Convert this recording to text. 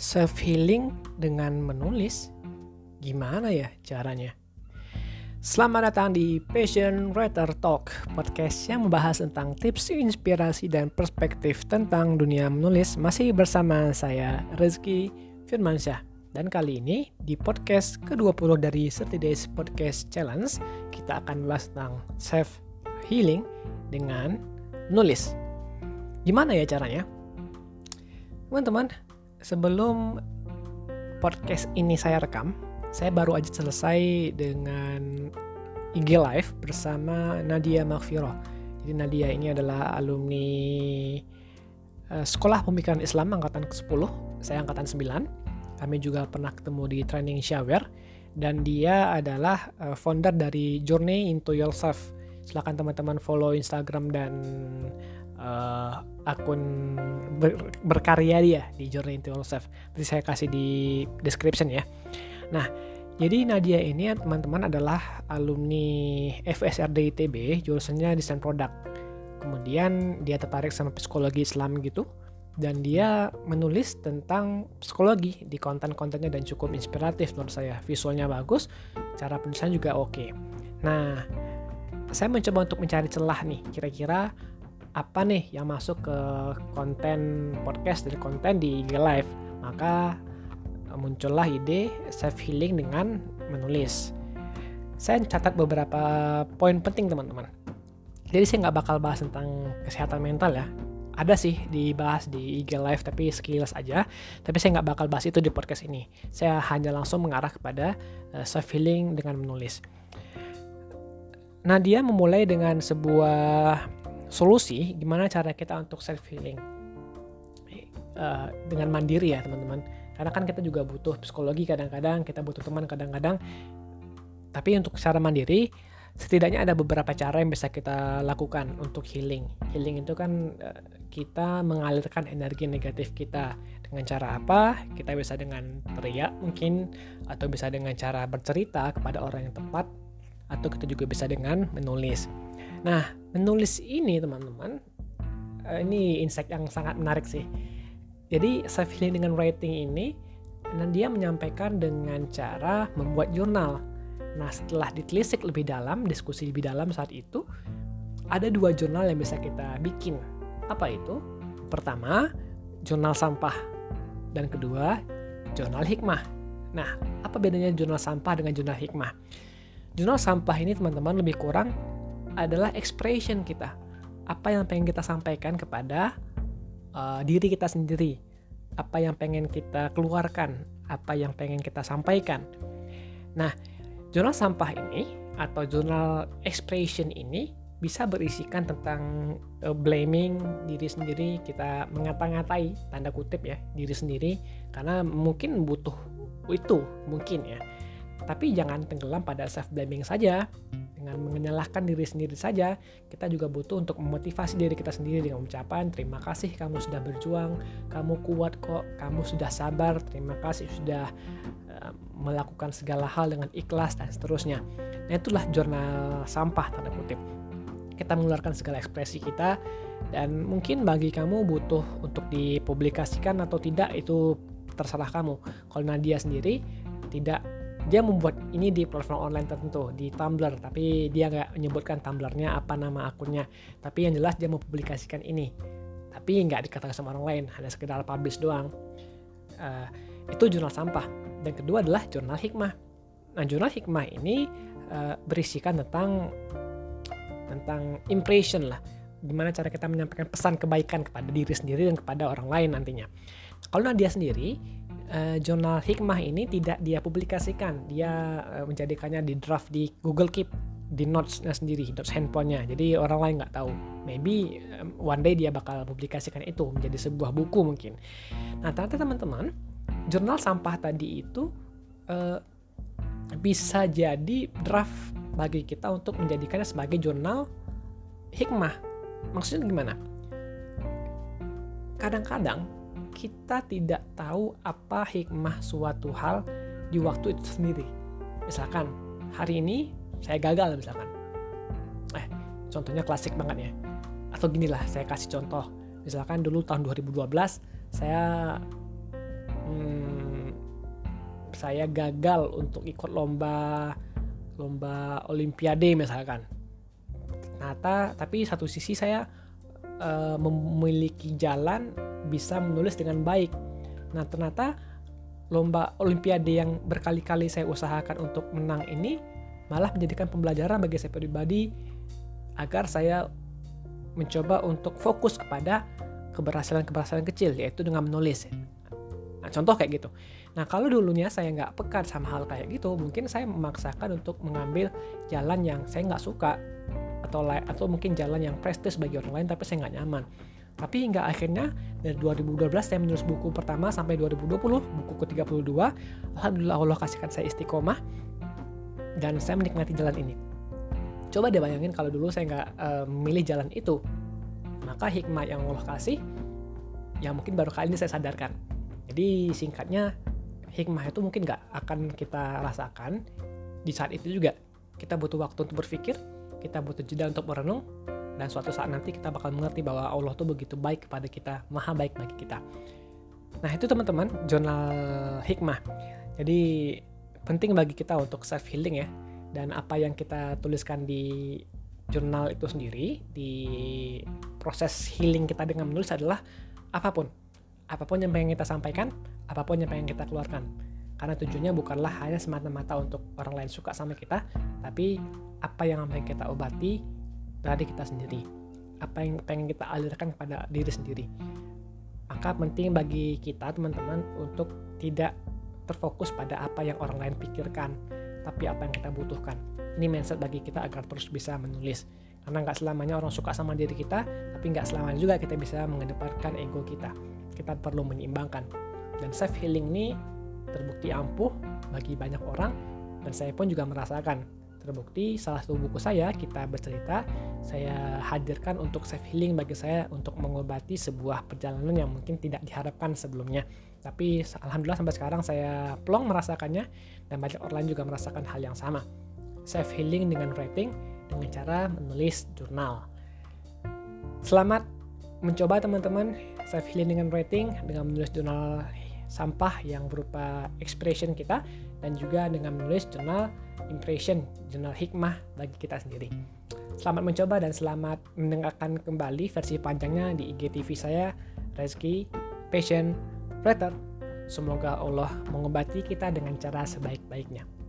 Self healing dengan menulis, gimana ya caranya? Selamat datang di Passion Writer Talk, podcast yang membahas tentang tips, inspirasi, dan perspektif tentang dunia menulis. Masih bersama saya, Rezeki Firmansyah. Dan kali ini, di podcast ke-20 dari 30 Days Podcast Challenge, kita akan bahas tentang self healing dengan nulis. Gimana ya caranya? Teman-teman, sebelum podcast ini saya rekam, saya baru aja selesai dengan IG Live bersama Nadia Makfiro. Jadi Nadia ini adalah alumni uh, Sekolah Pemikiran Islam Angkatan ke-10, saya Angkatan 9 kami juga pernah ketemu di training shower dan dia adalah uh, founder dari Journey into Yourself. Silahkan teman-teman follow Instagram dan akun ber, berkarya dia di Journey into Yourself. Nanti saya kasih di description ya. Nah, jadi Nadia ini teman-teman adalah alumni FSRD ITB, jurusannya desain produk. Kemudian dia tertarik sama psikologi Islam gitu dan dia menulis tentang psikologi di konten-kontennya dan cukup inspiratif menurut saya visualnya bagus cara penulisan juga oke nah saya mencoba untuk mencari celah nih kira-kira apa nih yang masuk ke konten podcast dari konten di IG Live maka eh, muncullah ide self healing dengan menulis saya catat beberapa poin penting teman-teman jadi saya nggak bakal bahas tentang kesehatan mental ya ada sih dibahas di IG Live tapi sekilas aja. Tapi saya nggak bakal bahas itu di podcast ini. Saya hanya langsung mengarah kepada uh, self healing dengan menulis. Nah dia memulai dengan sebuah solusi gimana cara kita untuk self healing uh, dengan mandiri ya teman-teman. Karena kan kita juga butuh psikologi kadang-kadang, kita butuh teman kadang-kadang. Tapi untuk secara mandiri setidaknya ada beberapa cara yang bisa kita lakukan untuk healing. Healing itu kan uh, kita mengalirkan energi negatif kita dengan cara apa? Kita bisa dengan teriak mungkin atau bisa dengan cara bercerita kepada orang yang tepat atau kita juga bisa dengan menulis. Nah, menulis ini teman-teman uh, ini insight yang sangat menarik sih. Jadi self healing dengan writing ini dan dia menyampaikan dengan cara membuat jurnal Nah, setelah ditelisik lebih dalam, diskusi lebih dalam saat itu, ada dua jurnal yang bisa kita bikin. Apa itu? Pertama, jurnal sampah. Dan kedua, jurnal hikmah. Nah, apa bedanya jurnal sampah dengan jurnal hikmah? Jurnal sampah ini teman-teman lebih kurang adalah expression kita. Apa yang pengen kita sampaikan kepada uh, diri kita sendiri. Apa yang pengen kita keluarkan. Apa yang pengen kita sampaikan. Nah, Jurnal sampah ini atau jurnal expression ini bisa berisikan tentang uh, blaming diri sendiri, kita mengata-ngatai tanda kutip ya diri sendiri karena mungkin butuh itu mungkin ya. Tapi jangan tenggelam pada self blaming saja dengan menyalahkan diri sendiri saja, kita juga butuh untuk memotivasi diri kita sendiri dengan ucapan terima kasih kamu sudah berjuang, kamu kuat kok, kamu sudah sabar, terima kasih sudah uh, melakukan segala hal dengan ikhlas dan seterusnya. Nah itulah jurnal sampah tanda kutip. Kita mengeluarkan segala ekspresi kita dan mungkin bagi kamu butuh untuk dipublikasikan atau tidak itu terserah kamu. Kalau Nadia sendiri tidak dia membuat ini di platform online tertentu di Tumblr tapi dia nggak menyebutkan Tumblrnya apa nama akunnya. Tapi yang jelas dia mempublikasikan ini. Tapi nggak dikatakan sama orang lain hanya sekedar publish doang. Uh, itu jurnal sampah. Dan kedua adalah jurnal hikmah. Nah jurnal hikmah ini uh, berisikan tentang tentang impression lah. Gimana cara kita menyampaikan pesan kebaikan kepada diri sendiri dan kepada orang lain nantinya. Kalau Nadia sendiri uh, jurnal hikmah ini tidak dia publikasikan. Dia uh, menjadikannya di draft di Google Keep di notesnya sendiri notes handphonenya. Jadi orang lain nggak tahu. Maybe um, one day dia bakal publikasikan itu menjadi sebuah buku mungkin. Nah ternyata teman-teman jurnal sampah tadi itu uh, bisa jadi draft bagi kita untuk menjadikannya sebagai jurnal hikmah. Maksudnya gimana? Kadang-kadang kita tidak tahu apa hikmah suatu hal di waktu itu sendiri. Misalkan hari ini saya gagal misalkan. Eh, contohnya klasik banget ya. Atau gini lah, saya kasih contoh. Misalkan dulu tahun 2012 saya hmm, saya gagal untuk ikut lomba lomba olimpiade misalkan ternyata tapi satu sisi saya uh, memiliki jalan bisa menulis dengan baik nah ternyata lomba olimpiade yang berkali-kali saya usahakan untuk menang ini malah menjadikan pembelajaran bagi saya pribadi agar saya mencoba untuk fokus kepada keberhasilan-keberhasilan kecil yaitu dengan menulis. Nah, contoh kayak gitu. Nah, kalau dulunya saya nggak pekat sama hal kayak gitu, mungkin saya memaksakan untuk mengambil jalan yang saya nggak suka atau atau mungkin jalan yang prestis bagi orang lain tapi saya nggak nyaman. Tapi hingga akhirnya dari 2012 saya menulis buku pertama sampai 2020, buku ke-32. Alhamdulillah Allah kasihkan saya istiqomah dan saya menikmati jalan ini. Coba deh bayangin kalau dulu saya nggak uh, jalan itu, maka hikmah yang Allah kasih, yang mungkin baru kali ini saya sadarkan. Jadi singkatnya, hikmah itu mungkin nggak akan kita rasakan di saat itu juga. Kita butuh waktu untuk berpikir, kita butuh jeda untuk merenung, dan suatu saat nanti kita bakal mengerti bahwa Allah tuh begitu baik kepada kita, maha baik bagi kita. Nah itu teman-teman, jurnal hikmah. Jadi penting bagi kita untuk self healing ya dan apa yang kita tuliskan di jurnal itu sendiri di proses healing kita dengan menulis adalah apa pun apa pun yang pengen kita sampaikan apa pun yang pengen kita keluarkan karena tujuannya bukanlah hanya semata-mata untuk orang lain suka sama kita tapi apa yang pengen kita obati dari kita sendiri apa yang pengen kita alirkan kepada diri sendiri maka penting bagi kita teman-teman untuk tidak terfokus pada apa yang orang lain pikirkan, tapi apa yang kita butuhkan. Ini mindset bagi kita agar terus bisa menulis. Karena nggak selamanya orang suka sama diri kita, tapi nggak selamanya juga kita bisa mengedepankan ego kita. Kita perlu menyeimbangkan. Dan self healing ini terbukti ampuh bagi banyak orang, dan saya pun juga merasakan Terbukti salah satu buku saya, kita bercerita, saya hadirkan untuk self healing bagi saya untuk mengobati sebuah perjalanan yang mungkin tidak diharapkan sebelumnya. Tapi alhamdulillah sampai sekarang saya plong merasakannya dan banyak orang lain juga merasakan hal yang sama. Self healing dengan writing dengan cara menulis jurnal. Selamat mencoba teman-teman self healing dengan writing dengan menulis jurnal sampah yang berupa expression kita dan juga dengan menulis jurnal impression, jurnal hikmah bagi kita sendiri. Selamat mencoba dan selamat mendengarkan kembali versi panjangnya di IGTV saya, Reski Passion Writer. Semoga Allah mengobati kita dengan cara sebaik-baiknya.